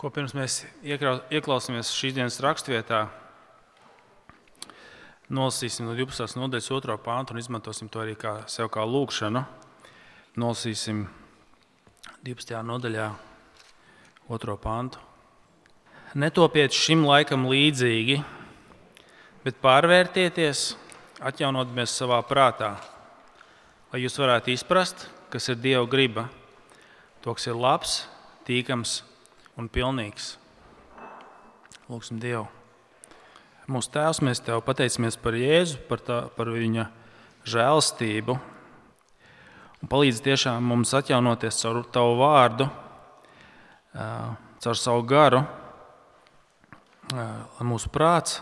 Ko pirms mēs ieklausāmies šīs dienas raksturvietā, nolasīsim no 12. nodaļas 2. pāntu un izmantosim to arī kā sev kā lūgšanu. Nolasīsim 12. nodaļā 2. pāntu. Netopiet šim laikam līdzīgi, bet pārvērtieties, atjaunoties savā prātā, lai jūs varētu izprast, kas ir Dieva griba, to, kas ir labs, tīkams un pilnīgs. Lūksim Dievu. Mūsu Tēvs, mēs Tev pateicamies par Jēzu, par, tā, par Viņa žēlstību. Un palīdz tiešām mums atjaunoties caur Tavu vārdu, caur savu garu, lai mūsu prāts,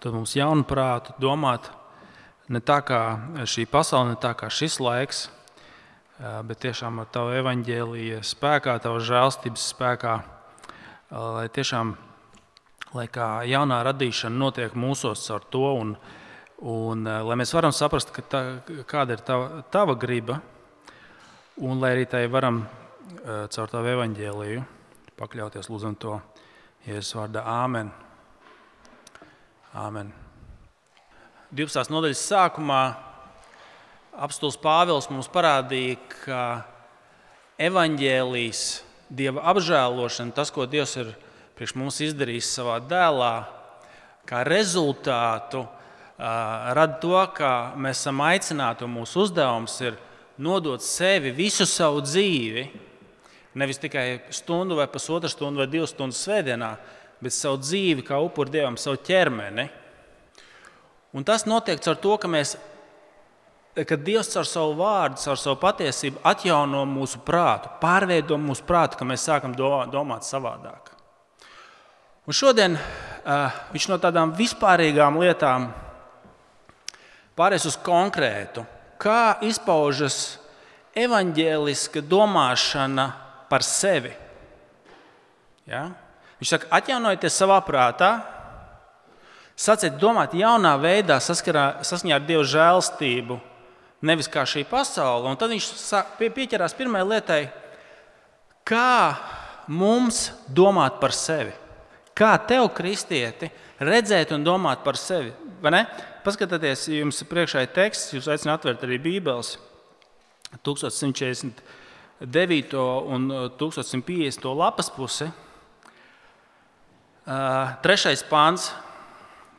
tad mums jaunu prātu domāt ne tā kā šī pasaule, ne tā kā šis laiks, bet tiešām ar Tavu evaņģēlīju spēkā, Tavu žēlstības spēkā lai tiešām lai jaunā radīšana notiek mūsos ar to, un, un lai mēs varam saprast, tā, kāda ir tava, tava griba, un lai arī tai varam caur tavu evaņģēliju pakļauties lūdzam to Jēzus vārdā Āmen. Āmen. 12. nodaļas sākumā apstults Pāvils mums parādīja, ka evaņģēlijas Dieva apžēlošana, tas, ko Dievs ir priekš mums izdarījis savā dēlā, kā rezultātu rada to, ka mēs esam aicināti un mūsu uzdevums ir nodot sevi visu savu dzīvi. Nevis tikai stundu vai pusotru stundu vai divas stundas svētdienā, bet savu dzīvi kā upuru dievam, savu ķermeni. Un tas notiek ar to, ka mēs kad Dievs ar savu vārdu, ar savu patiesību atjauno mūsu prātu, pārveido mūsu prātu, ka mēs sākam domāt savādāk. Un šodien uh, viņš no tādām vispārīgām lietām pārēs uz konkrētu, kā izpaužas evaņģēliska domāšana par sevi. Ja? Viņš saka, atjaunojieties savā prātā, sāciet domāt jaunā veidā, saskarā, saskaņā ar Dieva žēlstību, nevis kā šī pasaule. Un tad viņš pie, pieķerās pirmajai lietai, kā mums domāt par sevi. Kā tev, kristieti, redzēt un domāt par sevi? Paskatieties, jums priekšā ir teksts, jūs aicināt atvērt arī Bībeles 1149 un 1150 lapas pusi. Trešais pāns.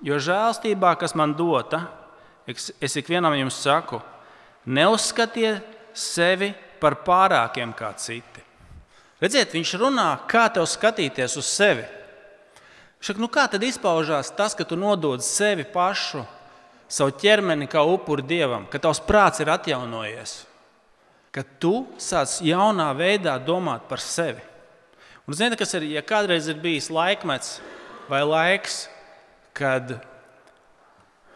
Jo žēlstībā, kas man dota, es ikvienam jums saku, Neuzskatiet sevi par pārākiem kā citi. Redziet, viņš runā, kā tev skatīties uz sevi. Šak, nu kā tad izpaužās tas, ka tu nodod sevi pašu, savu ķermeni kā upuri dievam, ka tavs prāts ir atjaunojies, ka tu sāc jaunā veidā domāt par sevi. Un zini, kas ir, ja kādreiz ir bijis laikmets vai laiks, kad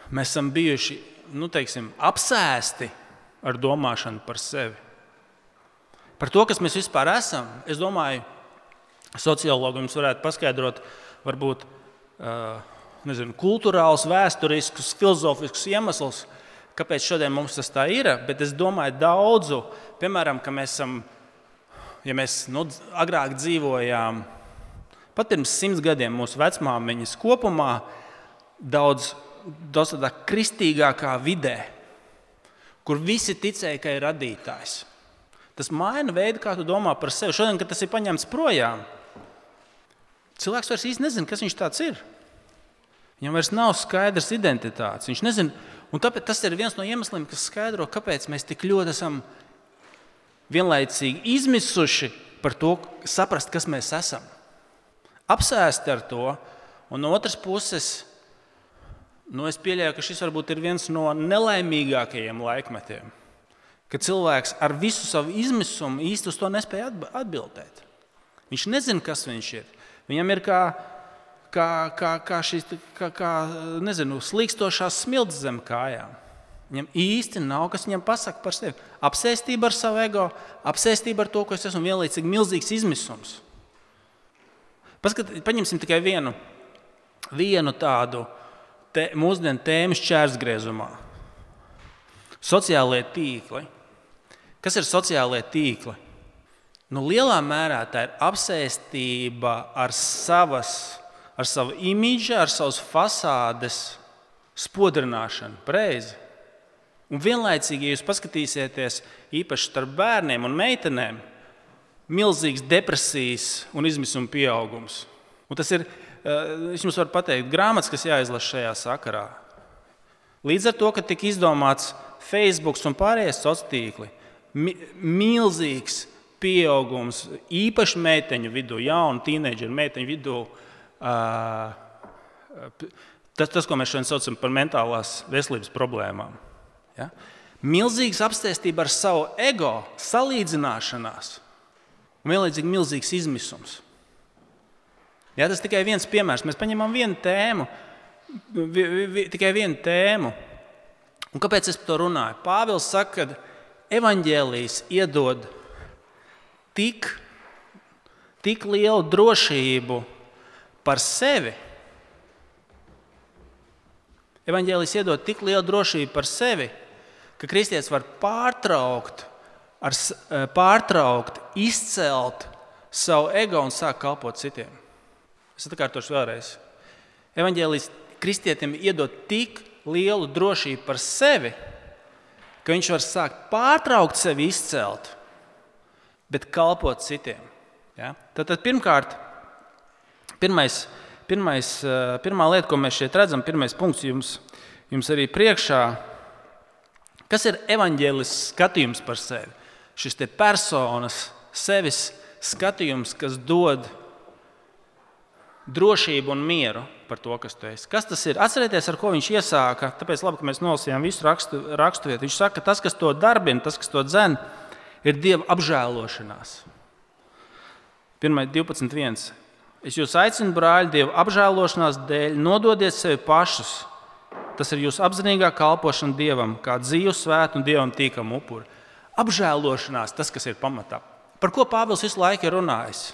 mēs esam bijuši nu, teiksim, apsēsti ar domāšanu par sevi. Par to, kas mēs vispār esam, es domāju, sociologi mums varētu paskaidrot, varbūt nezinu, kultūrāls, vēsturisks, filozofisks iemesls, kāpēc šodien mums tas tā ir. Bet es domāju, daudzu, piemēram, ka mēs esam, ja mēs nu, agrāk dzīvojām, pat pirms simts gadiem mūsu vecmāmiņas kopumā, daudz, daudz kristīgākā vidē kur visi ticēja, ka ir radītājs. Tas maina veidu, kā tu domā par sevi. Šodien, kad tas ir paņemts projām, cilvēks vairs īsti nezina, kas viņš ir. Viņam vairs nav skaidrs identitātes. Viņš nezina, un tāpēc tas ir viens no iemesliem, kas skaidro, kāpēc mēs tik ļoti esam vienlaicīgi izmisuši par to, saprast, kas mēs esam. Apsēsti ar to, un no otras puses Nu, es pieļauju, ka šis varbūt ir viens no nelaimīgākajiem laikmetiem, kad cilvēks ar visu savu izmisumu īsti uz to nespēja atbildēt. Viņš nezina, kas viņš ir. Viņam ir kā, kā, kā, kā šīs kā, kā, nezinu, slīkstošās smilts zem kājām. Viņam īsti nav kas viņam pasaka par sevi. Apsēstība ar savu ego, apsēstība ar to, ko es esmu, vienlaicīgi milzīgs izmisums. Paskat, paņemsim tikai vienu, vienu tādu te, mūsdienu tēmas čērsgriezumā. Sociālie tīkli. Kas ir sociālie tīkli? nu, lielā mērā tā ir apsēstība ar, savas, ar savu imīģu, ar savas fasādes spodrināšanu. Pareizi. Un vienlaicīgi, ja jūs paskatīsieties īpaši starp bērniem un meitenēm, milzīgs depresijas un izmisuma pieaugums. Un tas ir, es jums varu pateikt, grāmatas, kas jāizlasa šajā sakarā. Līdz ar to, ka tika izdomāts Facebook un pārējie sociālie tīkli, mi milzīgs pieaugums īpaši meiteņu vidū, jaunu tīneģeru meiteņu vidū. Uh, tas, tas, ko mēs šodien saucam par mentālās veselības problēmām. Ja? Milzīgs apstāstība ar savu ego, salīdzināšanās un vienlaicīgi milzīgs izmisums. Ja, tas tikai viens piemērs. Mēs paņemam vienu tēmu, vi, vi, tikai vienu tēmu. Un kāpēc es par to runāju? Pāvils saka, ka evaņģēlijas iedod tik, tik lielu drošību par sevi. Evanģēlis iedod tik lielu drošību par sevi, ka kristietis var pārtraukt ar, e, pārtraukt, izcelt savu ego un sākt kalpot citiem. Es atkārtošu vēlreiz. Evangelijas kristietim iedod tik lielu drošību par sevi, ka viņš var sākt pārtraukt sevi izcelt, bet kalpot citiem. Ja? Tad, tad pirmkārt, pirmais, pirmais, e, pirmā lieta, ko mēs šeit redzam, pirmais punkts jums, jums arī priekšā, kas ir evaņģēlis skatījums par sevi šis personas, sevis skatījums, kas dod drošību un mieru par to, kas tu esi. Kas tas ir? Atcerieties, ar ko viņš iesāka. Tāpēc labi, ka mēs nolasījām visu rakstu, raksturvietu. Viņš saka, ka tas, kas to darbina, tas, kas to dzen, ir dieva apžēlošanās. 1.12.1. Es jūs aicinu, brāļi, dieva apžēlošanās dēļ, nododiet sevi pašus. Tas ir jūsu apzinīgā kalpošana dievam, kā dzīvu, svētu un dievam tīkamu upuri apžēlošanās, tas, kas ir pamatā. Par ko Pāvils visu laiku ir runājis?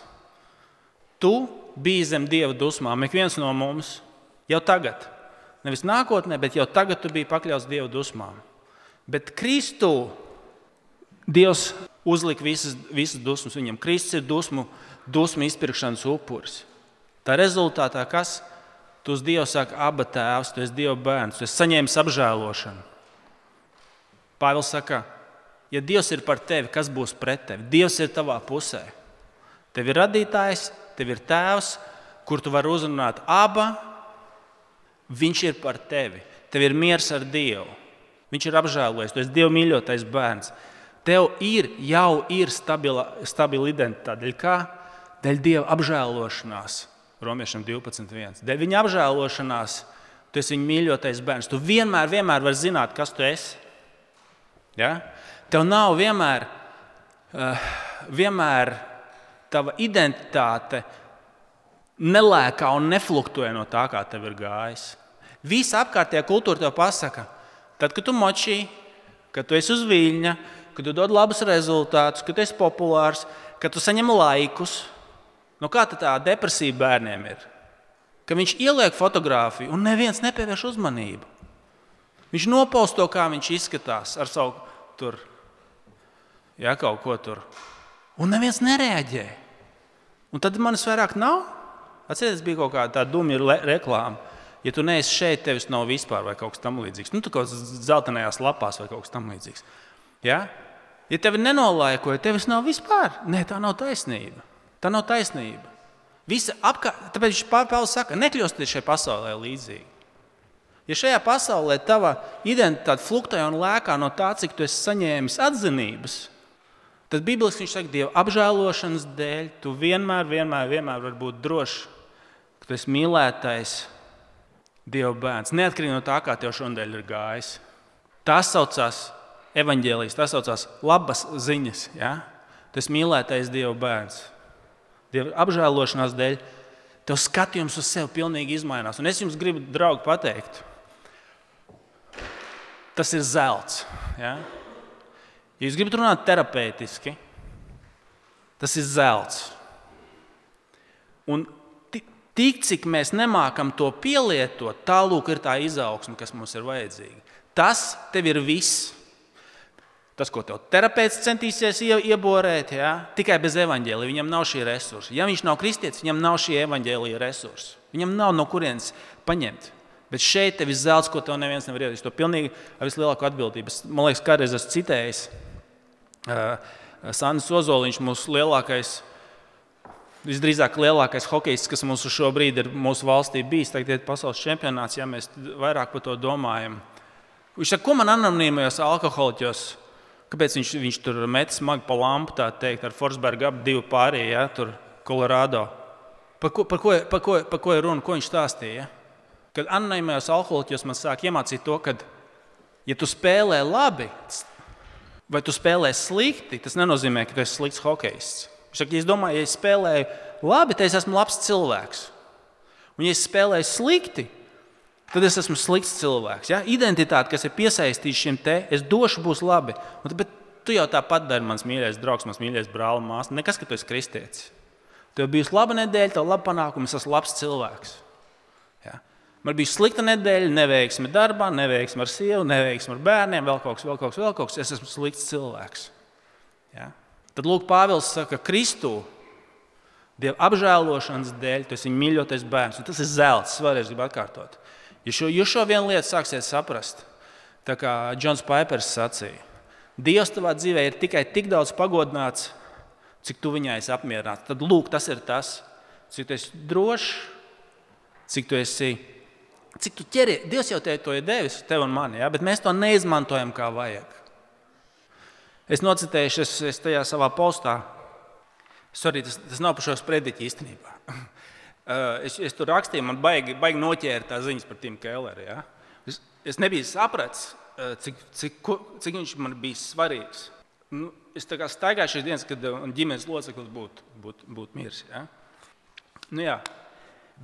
Tu biji zem dieva dusmām, ik viens no mums jau tagad. Nevis nākotnē, bet jau tagad tu biji pakļauts dieva dusmām. Bet Kristu Dievs uzlika visas, visas dusmas viņam. Kristus ir dusmu, dusmu izpirkšanas upuris. Tā rezultātā kas? Tu uz Dievu saka, abi tēvs, tu esi Dieva bērns, tu esi saņēmis apžēlošanu. Pāvils saka, ja Dievs ir par tevi, kas būs pret tevi? Dievs ir tavā pusē. Tev ir radītājs, tev ir tēvs, kur tu vari uzrunāt abu. Viņš ir par tevi. Tev ir miers ar Dievu. Viņš ir apžēlojis, tu esi Dieva mīļotais bērns. Tev ir jau ir stabila, stabila identitāte. Dēļ kā? Dēļ Dieva apžēlošanās. Romiešiem 12.1. Dēļ viņa apžēlošanās tu esi viņa mīļotais bērns. Tu vienmēr, vienmēr vari zināt, kas tu esi. Ja? Tev nav vienmēr, uh, vienmēr tava identitāte nelēkā un nefluktē no tā, kā tev ir gājis. Visa apkārtējā kultūra tev pasaka, tad, kad tu močī, kad tu esi uz viļņa, kad tu dod labus rezultātus, kad tu esi populārs, kad tu saņem laikus. Nu, kā tā depresija bērniem ir? Ka viņš ieliek fotografiju un neviens nepievērš uzmanību. Viņš nopausta to, kā viņš izskatās ar savu tur ja, kaut ko tur. Un neviens nereaģē. Un tad manis vairāk nav. Atcerieties, bija kaut kāda dumja reklāma. Ja tu neesi šeit, tevis nav vispār vai kaut kas tamlīdzīgs. Nu, tā kā zeltainajās lapās vai kaut kas tamlīdzīgs. Ja? ja tevi nenolaikoja, tevis nav vispār. Nē, tā nav taisnība. Tā nav taisnība. Visa apkārt, tāpēc pārpēlis saka, nekļūsties šajā pasaulē līdzīgi. Ja šajā pasaulē tava identitāte fluktē un lēkā no tā, cik tu esi saņēmis atzinības, Tad Bībeles viņš saka, Dieva apžēlošanas dēļ tu vienmēr, vienmēr, vienmēr vari būt drošs, ka tu esi mīlētais Dieva bērns. Neatkarīgi no tā, kā tev šodien ir gājis. Tas saucās evaņģēlijas, tas saucās labas ziņas. Ja? Tas mīlētais Dieva bērns. Dieva apžēlošanās dēļ tev skatījums uz sevi pilnīgi izmainās. Un es jums gribu, draugi, pateikt, tas ir zelts. Ja? Ja jūs gribat runāt terapeitiski, tas ir zelts. Un tik cik mēs nemākam to pielietot, tālāk ir tā izaugsme, kas mums ir vajadzīga. Tas tev ir viss. tas, ko tev terapeits centīsies ieborēt, ja? tikai bez evaņģēlīja. Viņam nav šī resursa. Ja viņš nav kristietis, viņam nav šī evaņģēlīja resursa. Viņam nav no kurienes paņemt. Bet šeit tev ir zelts, ko tev neviens nevar iedot. To pilnīgi ar vislielāko atbildību. Man liekas, kādreiz esmu citējis. Uh, Sandis Ozoliņš, mūsu lielākais, visdrīzāk lielākais hokejists, kas mums šobrīd ir mūsu valstī bijis. Tagad ir pasaules čempionāts, ja mēs vairāk par to domājam. Viņš saka, ko man anonīmajos alkoholiķos, kāpēc viņš, viņš tur met smagi pa lampu, tā teikt, ar Forsbergu ap divu pārējie, ja, tur Kolorādo. Par ko, par, ko, par, ko, par ko ir runa, ko viņš stāstīja? Ja? Kad anonīmajos alkoholiķos man sāk iemācīt to, ka, ja tu spēlē labi, vai tu spēlē slikti, tas nenozīmē, ka tu esi slikts hokejists. Viņš saka, ja es domāju, ja es spēlēju labi, tad es esmu labs cilvēks. Un, ja es spēlēju slikti, tad es esmu slikts cilvēks. Ja? Identitāte, kas ir piesaistīta šim te, es došu, būs labi. Un, bet tu jau tāpat dari, mans mīļais draugs, mans mīļais brālis, māsa. Nekas, ka tu esi kristietis. Tev bija laba nedēļa, tev bija laba panākuma, es esmu labs cilvēks. Man bija slikta nedēļa, neveiksme darbā, neveiksme ar sievu, neveiksme ar bērniem, vēl kaut kas, vēl kaut kas, vēl kaut kas. Es esmu slikts cilvēks. Ja? Tad Lūk, Pāvils saka, ka Kristū Dieva apžēlošanas dēļ tu esi mīļotais bērns. Un tas ir zelts, vēlreiz gribu atkārtot. Ja šo, jūs šo vienu lietu sāksiet saprast, tā kā Džons Paipers sacīja, Dievs tavā dzīvē ir tikai tik daudz pagodināts, cik tu viņai esi apmierināts. Tad lūk, tas ir tas, cik tu esi drošs, cik tu esi Cik tu ķeri, Dievs jau te to ir devis, tev un man, ja? bet mēs to neizmantojam kā vajag. Es nocitēju, es, es tajā savā postā, sorry, tas, tas nav par šo sprediķi īstenībā. Uh, es, es tur rakstīju, man baigi, baigi noķēra tā ziņas par Timu Kelleru. Ja? Es, es nebiju sapratis, uh, cik, cik, cik viņš man bija svarīgs. Nu, es staigāju šīs dienas, kad uh, ģimenes loceklis būtu būt, būt miris. Ja? Nu, jā.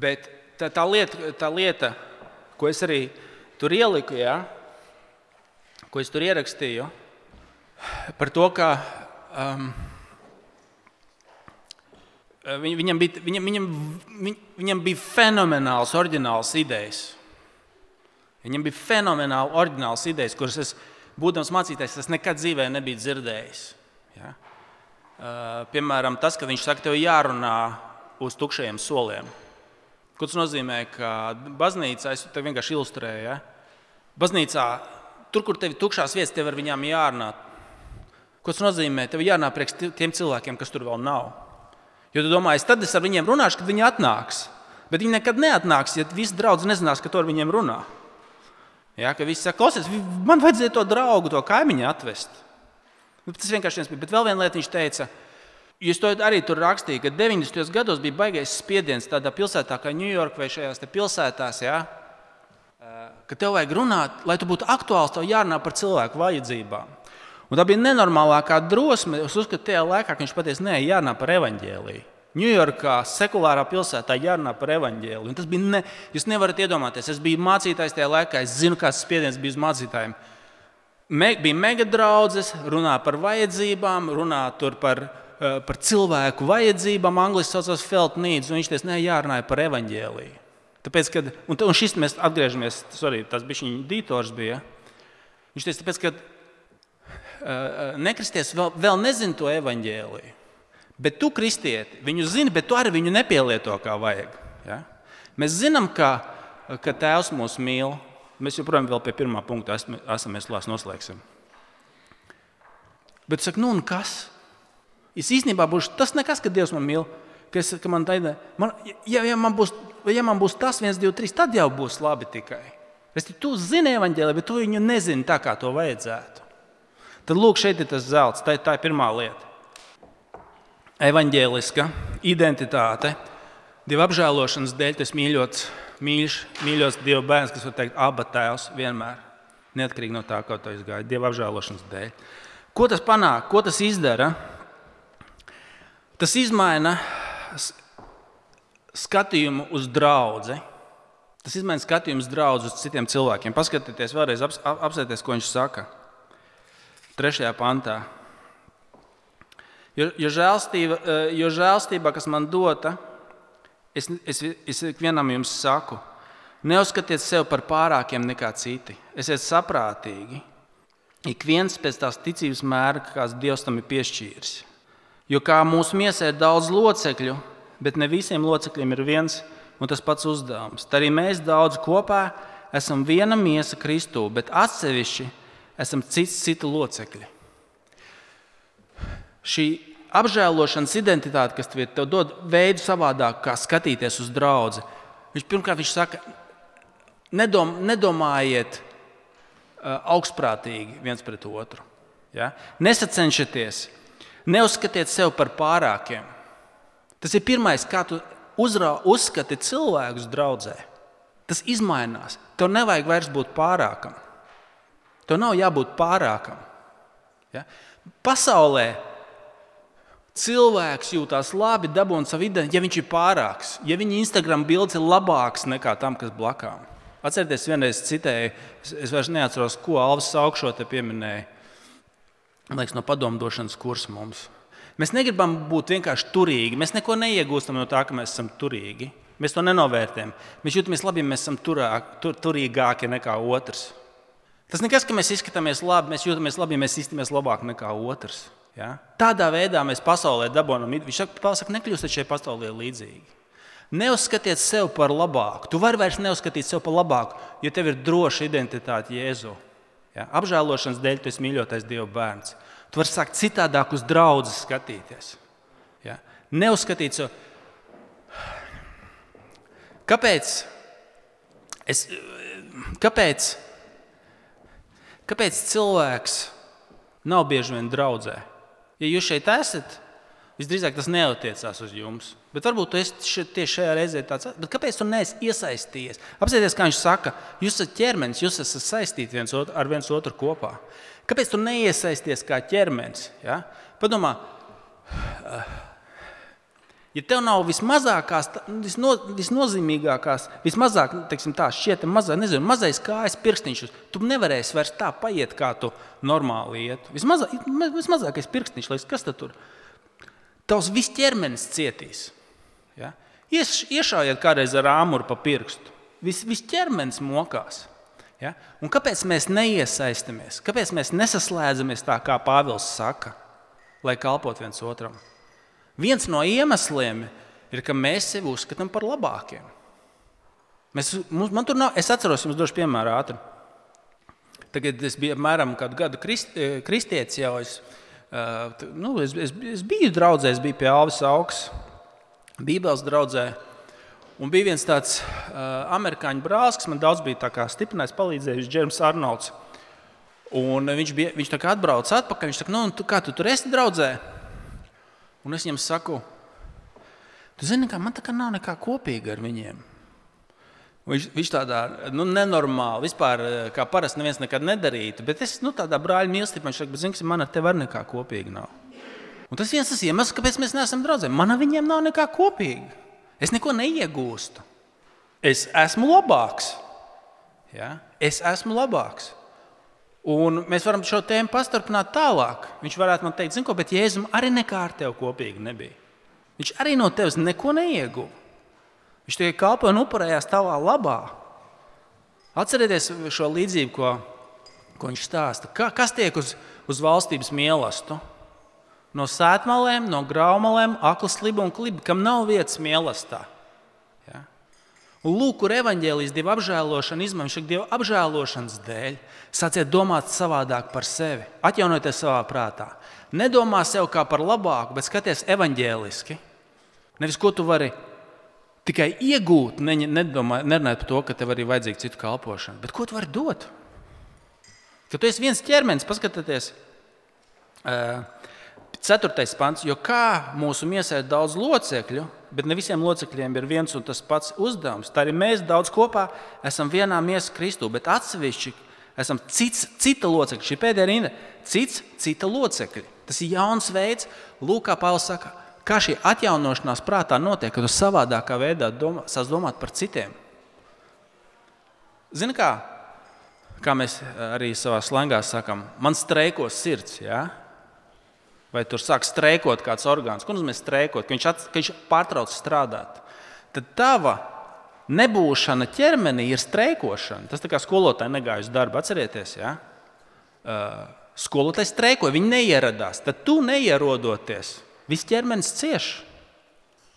Bet tā, tā, lieta, tā lieta, ko es arī tur ieliku, ja? ko es tur ierakstīju, par to, ka um, viņam, bija, viņam, viņam, viņam bija fenomenāls, oriģināls idejas. Viņam bija fenomenāli oriģināls idejas, kuras es, būdams mācītājs, es nekad dzīvē nebiju dzirdējis. Ja? Uh, piemēram, tas, ka viņš saka, tev jārunā uz tukšajiem soliem. Ko tas nozīmē? Ka baznīcā, es te vienkārši ilustrēju, ja? baznīcā, tur, kur tev ir tukšās vietas, tev ar viņām jārunā. Ko tas nozīmē? Tev jārunā priekš tiem cilvēkiem, kas tur vēl nav. Jo tu domā, es tad es ar viņiem runāšu, kad viņi atnāks. Bet viņi nekad neatnāks, ja visi draugi nezinās, ka tu ar viņiem runā. Ja, ka visi saka, klausies, man vajadzēja to draugu, to kaimiņu atvest. Nu, tas vienkārši viens bija. Bet vēl viena lieta viņš teica, Jūs to arī tur rakstījāt, ka 90. gados bija baisais spiediens tādā pilsētā kā Ņujorka vai šajās pilsētās, ja? ka tev vajag runāt, lai tu būtu aktuāls, tev jārunā par cilvēku vajadzībām. Un tā bija nenormālākā drosme. Es uzskatu, ka tajā laikā viņš pateica, nē, jārunā par evaņģēlīju. Ņujorkā, sekulārā pilsētā, jārunā par evaņģēliju. Tas bija ne, jūs nevarat iedomāties. Es biju mācītājs tajā laikā, es zinu, kāds spiediens bija uz mācītājiem. Me, bija mega draugs, runā par vajadzībām, runā par par cilvēku vajadzībām, angļuiski saucās felt needs, un viņš teica, nē, jārunāja par evaņģēliju. Tāpēc, kad, un, un šis mēs atgriežamies, sorry, tas bija viņa dītors. Viņš teica, tāpēc, ka uh, nekristies vēl, vēl nezina to evaņģēliju. Bet tu, kristieti, viņu zini, bet tu arī viņu nepielieto kā vajag. Ja? Mēs zinām, ka, ka Tēvs mūs mīl. Mēs joprojām pie pirmā punkta esam, mēs lās noslēgsim. Bet saka, nu un kas? Es īstenībā būšu tas nekas, ka Dievs man mīl. Ka es, ka man taida, man, ja, ja, man būs, ja man būs tas, viens, divi, trīs, tad jau būs labi tikai. Es tu zini evaņģēliju, bet tu viņu nezini tā, kā to vajadzētu. Tad lūk, šeit ir tas zelts. Tā, tā ir pirmā lieta. Evanģēliska identitāte, Dieva apžēlošanas dēļ, tas mīļots, mīļš, mīļots Dieva bērns, kas var teikt, abas tēvs vienmēr. Neatkarīgi no tā, kā to izgāja, Dieva apžēlošanas dēļ. Ko tas panāk, ko tas izdara? Tas maina skatījumu uz draugu. Tas maina skatījumu uz draugu uz citiem cilvēkiem. Paskatieties, vēlreiz ap, apsēties, ko viņš saka. Trešajā pantā. Jo, jo, žēlstība, eh, jo žēlstība, kas man dota, es, es, es ikvienam jums saku, neuzskatiet sevi par pārākiem nekā citi. Esiet saprātīgi ik viens pēc tās ticības mēra, kāds Dievs tam ir piešķīris. Jo kā mūsu miesā ir daudz locekļu, bet ne visiem locekļiem ir viens un tas pats uzdevums. Tad arī mēs daudz kopā esam viena miesa Kristū, bet atsevišķi esam cits citu locekļi. Šī apžēlošanas identitāte, kas tev dod veidu savādāk, kā skatīties uz draugu, viņš pirmkārt viņš saka, nedom, nedomājiet uh, augstprātīgi viens pret otru. Ja? Nesacenšieties, neuzskatiet sevi par pārākiem. Tas ir pirmais, kā tu uzrā, uzskati cilvēkus draudzē. Tas mainās. Tev nevajag vairs būt pārākam. Tev nav jābūt pārākam. Ja? Pasaulē cilvēks jūtas labi, dabūjot savu identitāti, ja viņš ir pārāks, ja viņa Instagram bildes ir labāks nekā tam, kas blakām. Atcerieties, vienreiz citēju, es vairs neatceros, ko Alvis augšo te pieminēja. Liekas, no padomdošanas kursa mums. Mēs negribam būt vienkārši turīgi. Mēs neko neiegūstam no tā, ka mēs esam turīgi. Mēs to nenovērtējam. Mēs jūtamies labi, ja mēs esam turāk, tur, turīgāki nekā otrs. Tas nekas, ka mēs izskatāmies labi, mēs jūtamies labi, ja mēs izskatāmies labāk nekā otrs. Ja? Tādā veidā mēs pasaulē dabūjam. Viņš saka, nekļūstiet šai pasaulē līdzīgi. Neuzskatiet sevi par labāku. Tu vari vairs neuzskatīt sevi par labāku, jo tev ir droša identitāte Jēzu. Ja? Apžēlošanas dēļ tu esi mīļotais Dieva bērns. Tu vari sākt citādāk uz draugu skatīties. Ja? Neuzskatīt sevi. Kāpēc? Es, kāpēc? Kāpēc cilvēks nav bieži vien draudzē? Ja jūs šeit esat, Visdrīzāk tas neatiecās uz jums. Bet varbūt tas tieši šajā reizē tāds. Bet kāpēc tu neesi iesaistījies? Apsieties, kā viņš saka, jūs esat ķermenis, jūs esat saistīti viens otru, ar viens otru kopā. Kāpēc tu neiesaisties kā ķermenis? Ja? Padomā, ja tev nav vismazākās, visno, visnozīmīgākās, vismazāk, teiksim, tā šķiet, mazā, nezinu, mazais kājas pirkstiņš, tu nevarēsi vairs tā paiet, kā tu normāli iet. Vismazā, vismazākais pirkstiņš, kas tad tur? Tavs viss ķermenis cietīs. Ja? Ieš, iešājiet kādreiz ar āmuru pa pirkstu. Viss vis ķermenis mokās. Ja? Un kāpēc mēs neiesaistamies? Kāpēc mēs nesaslēdzamies tā, kā Pāvils saka, lai kalpot viens otram? Viens no iemesliem ir, ka mēs sevi uzskatām par labākiem. Mēs, man tur nav, es atceros, jums došu piemēru ātri. Tagad es biju apmēram kādu gadu krist, kristietis jau. Es, Uh, nu, es, es, es biju draudzē, es biju pie Alvis Augs, Bībeles draudzē. Un bija viens tāds uh, amerikāņu brālis, kas man daudz bija stiprinājis, palīdzējis, Džerms Arnolds. Un viņš, bija, viņš tā kā atbrauca atpakaļ. Viņš saka, nu, tu, kā tu tur esi draudzē? Un es viņam saku, tu zini, ka man tā kā nav nekā kopīga ar viņiem. Viņš, viņš tādā nu, nenormāli, vispār kā parasti neviens nekad nedarītu. Bet es nu, tādā brāļa mīlestībā viņš saka, zini, man ar tevi arī nekā kopīga nav. Un tas viens tas iemesls, kāpēc mēs neesam draugi. Man ar viņiem nav nekā kopīga. Es neko neiegūstu. Es esmu labāks. Ja? Es esmu labāks. Un mēs varam šo tēmu pastarpināt tālāk. Viņš varētu man teikt, zini, ko, bet Jēzum arī nekā ar tevi kopīgi nebija. Viņš arī no tevis neko neieguva. Viņš tikai kalpoja un upurējās tavā labā. Atcerieties šo līdzību, ko, ko viņš stāsta. Ka, kas tiek uz, uz valstības mīlestību? No sētmalēm, no graumalēm, aklas sliba un kliba, kam nav vietas mīlestībā. Ja? Un lūk, kur evaņģēlijas divu apžēlošanu izmanto Dieva apžēlošanas dēļ. Sāciet domāt savādāk par sevi, atjaunojieties savā prātā. Nedomā sev kā par labāku, bet skaties evaņģēliski. Nevis ko tu vari tikai iegūt, nerunājot par to, ka tev arī vajadzīga citu kalpošana. Bet ko tu vari dot? Ka tu esi viens ķermenis, paskatieties, ceturtais pants, jo kā mūsu miesā ir daudz locekļu, bet ne visiem locekļiem ir viens un tas pats uzdevums. Tā arī mēs daudz kopā esam vienā miesā Kristū, bet atsevišķi esam cits, cita locekļa. Šī pēdējā rinda - cits, cita locekļa. Tas ir jauns veids, Lūk, kā Pāvils saka, kā šī atjaunošanās prātā notiek, kad tu savādākā veidā domā, sāc domāt par citiem. Zini, kā, kā mēs arī savā slēgā sakām, man streikos sirds. Ja? Vai tur sāk streikot kāds orgāns? Ko nozīmē streikot? Ka viņš, at, ka viņš pārtrauc strādāt. Tad tava nebūšana ķermenī ir streikošana. Tas tā kā skolotāji negāja uz darbu, atcerieties. Ja? uh, skolotājs streikoja, viņi neieradās. Tad tu neierodoties, viss ķermenis cieš.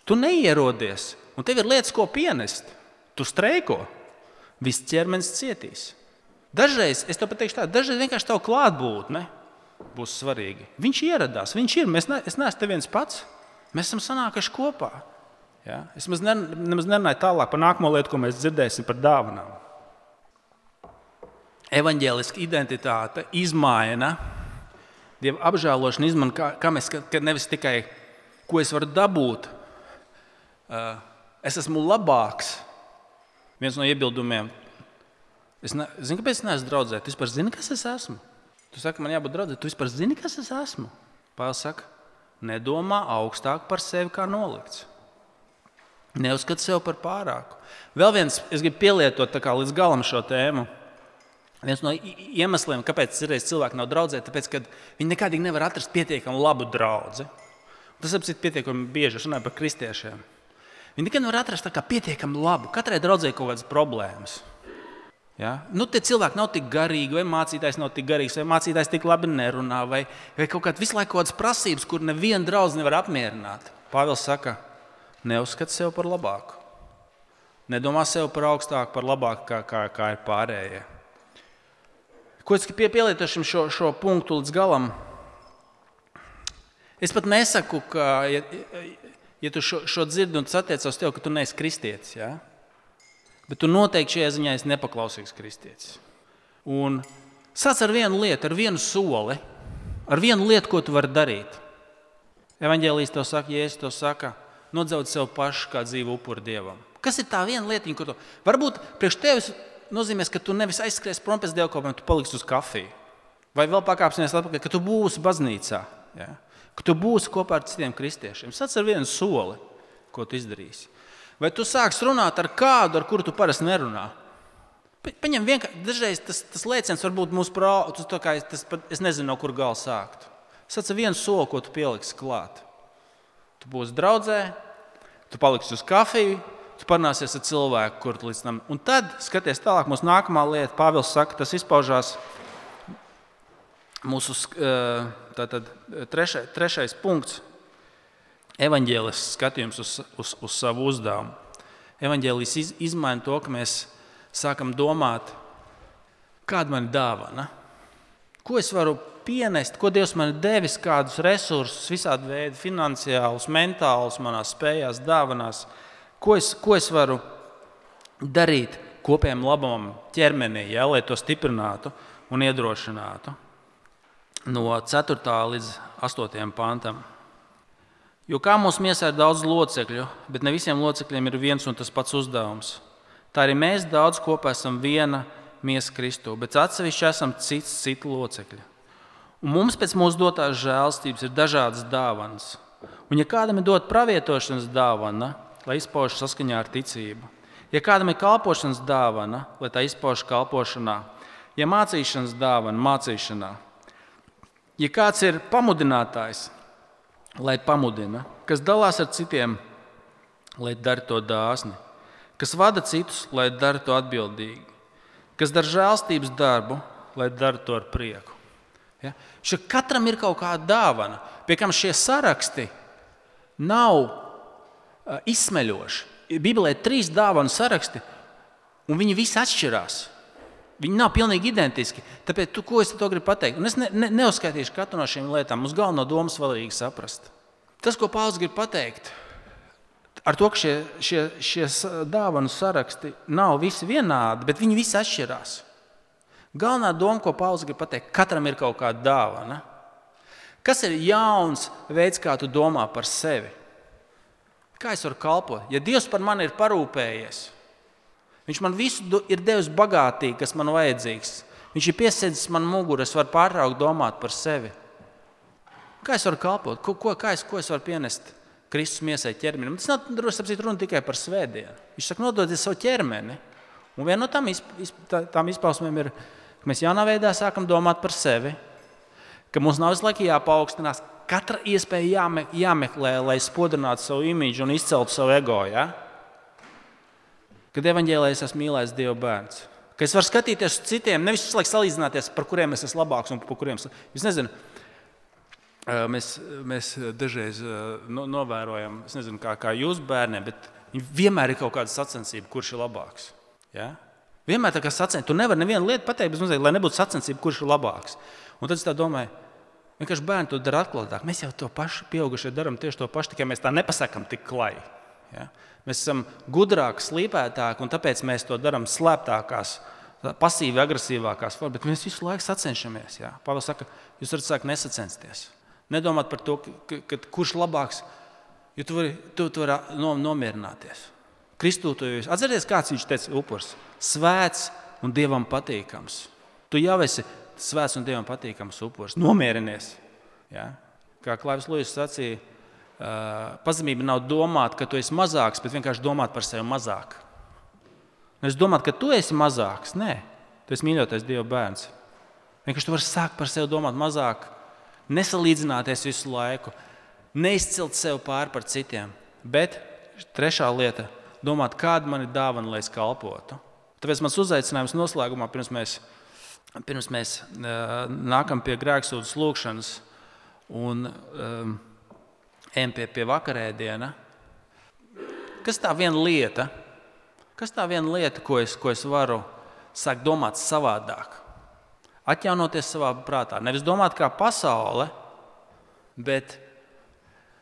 Tu neierodies, un tev ir lietas, ko pienest. Tu streiko, viss ķermenis cietīs. Dažreiz, es to pateikšu tā, dažreiz vienkārši tavu klātbūtne būs svarīga. Viņš ieradās, viņš ir. Mēs ne, es neesmu te viens pats. Mēs esam sanākuši kopā. Ja? Es nemaz, ne, nemaz nerunāju tālāk par nākamo lietu, ko mēs dzirdēsim par dāvanām. Evanģēliska identitāte izmaina, Dieva apžēlošana izmaina, kā, kā mēs ka nevis tikai ko es varu dabūt, uh, es esmu labāks. Viens no iebildumiem. Es ne, zinu, kāpēc es neesmu draugs. Tu vispār zini, kas es esmu? Tu saki, man jābūt draudzē. Tu vispār zini, kas es esmu? Pāvils saka, nedomā augstāk par sevi kā nolikts. Neuzskata sevi par pārāku. Vēl viens, es gribu pielietot līdz galam šo tēmu. Viens no iemesliem, kāpēc cilvēki nav draugi, ir tas, ka viņi nekādīgi nevar atrast pietiekami labu draugu. Tas ir pietiekami bieži runājot par kristiešiem. Viņi nekad nevar atrast pietiekami labu. Katrai draudzē ir kaut kādas problēmas. Ja? Nu, tie cilvēki nav tik garīgi, vai mācītājs nav tik garīgs, vai mācītājs tik labi nerunā, vai, vai kaut kādas visu laiku kādas prasības, kur neviena draudzene nevar apmierināt. Pāvils saka, neuzskata sevi par labāku. Nedomā sevi par augstāku, par labāku, kā, kā, kā ir pārējie. Ko es pielietošu šo, šo punktu līdz galam? Es pat nesaku, ka, ja, ja tu šo, šo dzirdi un satiecos tev, ka tu neesi kristietis. Ja? Bet tu noteikti šajā ziņā esi nepaklausīgs kristietis. Un sāc ar vienu lietu, ar vienu soli, ar vienu lietu, ko tu vari darīt. Evangelijas to saka, Jēzus to saka nodzaut sev pašu kā dzīvu upuri dievam. Kas ir tā viena lietiņa, ko tu varbūt priekš tevis nozīmēs, ka tu nevis aizskries prom pēc dievkalpojuma, tu paliksi uz kafiju. Vai vēl pakāpsies atpakaļ, ka tu būsi baznīcā, ja? ka tu būsi kopā ar citiem kristiešiem. Sats ar vienu soli, ko tu izdarīsi. Vai tu sāksi runāt ar kādu, ar kuru tu parasti nerunā? Paņem vienkārši, dažreiz tas, tas lēciens var būt mūsu prātā, es nezinu, no kur gala sākt. Sats ar vienu soli, ko tu pieliksi klāt. Tu būsi draudzē, tu paliksi uz kafiju, tu parunāsies ar cilvēku, kur līdz tam. Un tad, skaties tālāk, mūsu nākamā lieta, Pāvils saka, tas izpaužās mūsu tātad, trešai, trešais punkts. Evanģēlis skatījums uz, uz, uz savu uzdevumu. Evanģēlis iz, izmaina to, ka mēs sākam domāt, kāda man ir dāvana, ko es varu pienest, ko Dievs man ir devis, kādus resursus, visādi veidi, finansiālus, mentālus, manās spējās, dāvanās, ko es, ko es varu darīt kopējam labam ķermenī, ja, lai to stiprinātu un iedrošinātu. No 4. līdz 8. pantam. Jo kā mūsu miesā ir daudz locekļu, bet ne visiem locekļiem ir viens un tas pats uzdevums. Tā arī mēs daudz kopā esam viena miesa Kristu, bet atsevišķi esam cits citu locekļi. Un mums pēc mūsu dotās žēlstības ir dažādas dāvanas. Un, ja kādam ir dot pravietošanas dāvana, lai izpaužas saskaņā ar ticību, ja kādam ir kalpošanas dāvana, lai tā izpaužas kalpošanā, ja mācīšanas dāvana, mācīšanā, ja kāds ir pamudinātājs, lai pamudina, kas dalās ar citiem, lai dara to dāsni, kas vada citus, lai dara to atbildīgi, kas dara žēlstības darbu, lai dara to ar prieku. Ja? Šeit katram ir kaut kāda dāvana, pie kam šie saraksti nav uh, izsmeļoši. Bībelē ir trīs dāvanu saraksti, un viņi visi atšķirās. Viņi nav pilnīgi identiski. Tāpēc, tu, ko es to gribu pateikt? Un es ne, ne, neuzskaitīšu katru no šīm lietām. Mums galvenā doma svarīgi saprast. Tas, ko Pāvils grib pateikt, ar to, ka šie, šie, šie dāvanu saraksti nav visi vienādi, bet viņi visi atšķirās. Galvenā doma, ko Pāvils grib pateikt, katram ir kaut kāda dāvana. Kas ir jauns veids, kā tu domā par sevi? Kā es varu kalpot? Ja Dievs par mani ir parūpējies, Viņš man visu ir devis bagātīgi, kas man vajadzīgs. Viņš ir piesēdzis man muguru, es varu pārtraukt domāt par sevi. Kā es varu kalpot? Ko, ko, es, ko es varu pienest Kristus miesai ķermenim? Tas nav runa tikai par svētdienu. Viņš saka, nododiet savu ķermeni. Un viena no tām, izp, izp, tām izpausmēm ir, ka mēs jaunā veidā sākam domāt par sevi, ka mums nav visu laiku jāpaukstinās. Katra iespēja jāme, jāmeklē, lai spodrinātu savu imīģu un izceltu savu ego. Ja? Kad evanģēlē es esmu mīlējis Dieva bērns, Ka es varu skatīties uz citiem, nevis visu laiku salīdzināties, par kuriem es esmu labāks un par kuriem es, es nezinu. Mēs, mēs dažreiz no, novērojam, nezinu, kā, kā jūs bērniem, bet vienmēr ir kaut kāda sacensība, kurš ir labāks. Ja? Vienmēr tā kā sacensība. Tu nevari nevienu lietu pateikt, bez mazliet, lai nebūtu sacensība, kurš ir labāks. Un tad es domāju, vienkārši bērni to dara atklātāk. Mēs jau to pašu pieaugušie darām tieši to pašu, tikai mēs tā nepasakām tik klajā. Ja? Mēs esam gudrāki, slīpētāki, un tāpēc mēs to darām slēptākās, pasīvi agresīvākās formās, bet mēs visu laiku sacenšamies. Pāvils saka, jūs varat sākt nesacensties. Nedomāt par to, ka, ka, kurš labāks, jo tu vari, tu, tu vari nomierināties. Kristū tu jau atceries, kāds viņš teica, upurs - svēts un dievam patīkams. Tu jau esi svēts un dievam patīkams upurs. Nomierinies. Ja? Kā Klaivs Lūsis sacīja, pazemība nav domāt, ka tu esi mazāks, bet vienkārši domāt par sevi mazāk. Nevis domāt, ka tu esi mazāks. Nē, tu esi mīļotais Dieva bērns. Vienkārši tu vari sākt par sevi domāt mazāk, nesalīdzināties visu laiku, neizcelt sevi pāri par citiem. Bet trešā lieta - domāt, kāda man ir dāvana, lai es kalpotu. Tāpēc mans uzaicinājums noslēgumā, pirms mēs, pirms mēs uh, nākam pie grēksūdzes lūgšanas un um, ejam pie, pie vakarēdiena. Kas tā viena lieta, kas tā viena lieta, ko es, ko es varu sākt domāt savādāk? Atjaunoties savā prātā. Nevis domāt kā pasaule, bet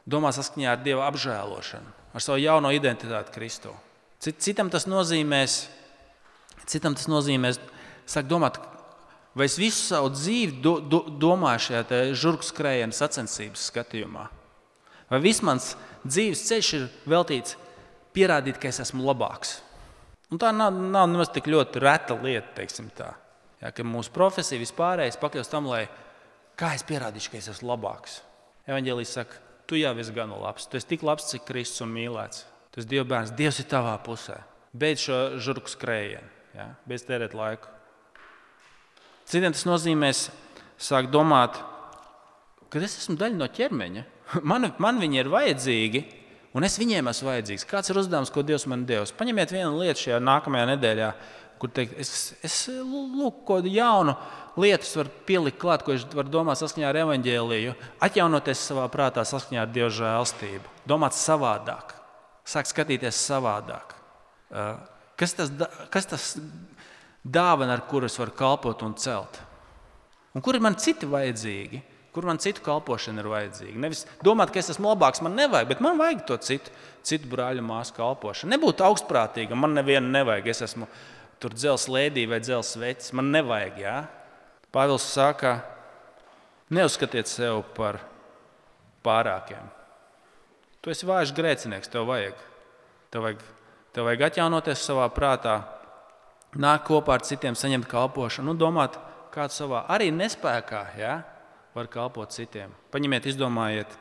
domāt saskaņā ar Dieva apžēlošanu, ar savu jauno identitāti Kristu. Citam tas nozīmēs, citam tas nozīmēs sākt domāt, vai es visu savu dzīvi do, do, domāju šajā žurku skrējienu sacensības skatījumā. Vai viss mans dzīves ceļš ir veltīts pierādīt, ka es esmu labāks? Un tā nav, nav nemaz tik ļoti reta lieta, teiksim tā. Ja, ka mūsu profesija vispārējais pakļaus tam, lai kā es pierādīšu, ka es esmu labāks. Evangelijas saka, tu jau esi gan labs. Tu esi tik labs, cik Kristus un mīlēts. Esi Dieva bērns, Dievs ir tavā pusē. Beidz šo žurku skrējienu, ja, beidz tērēt laiku. Citiem tas nozīmē sākt domāt, ka es esmu daļa no ķermeņa. Man, man viņi ir vajadzīgi, un es viņiem esmu vajadzīgs. Kāds ir uzdevums, ko Dievs man devis? Paņemiet vienu lietu šajā nākamajā nedēļā, kur teikt, es, es lūk, ko jaunu lietu varu pielikt klāt, ko es varu domāt saskaņā ar evaņģēliju, atjaunoties savā prātā saskaņā ar Dieva žēlstību, domāt savādāk, sākt skatīties savādāk. Kas tas, kas tas dāvana, ar kuru es varu kalpot un celt? Un kur ir man citi vajadzīgi? Kur man citu kalpošana ir vajadzīga. Nevis domāt, ka es esmu labāks, man nevajag, bet man vajag to citu, citu brāļu māsu kalpošanu. Nebūt augstprātīgam, man nevienu nevajag. Es esmu tur dzels lēdī vai dzels vecs, man nevajag. Jā? Pāvils saka, neuzskatiet sevi par pārākiem. Tu esi vājš grēcinieks, tev vajag. Tev vajag, tev vajag atjaunoties savā prātā, nākt kopā ar citiem, saņemt kalpošanu un domāt, kāds savā arī nespējā. Ja? Var kalpot citiem. Paņemiet, izdomājiet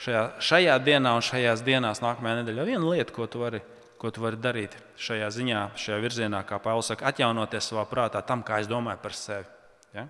šajā, šajā dienā un šajās dienās, nākamajā nedēļā, vienu lietu, ko tu vari, ko tu vari darīt šajā ziņā, šajā virzienā, kā Pāvils saka, atjaunoties savā prātā tam, kā es domāju par sevi. Ja?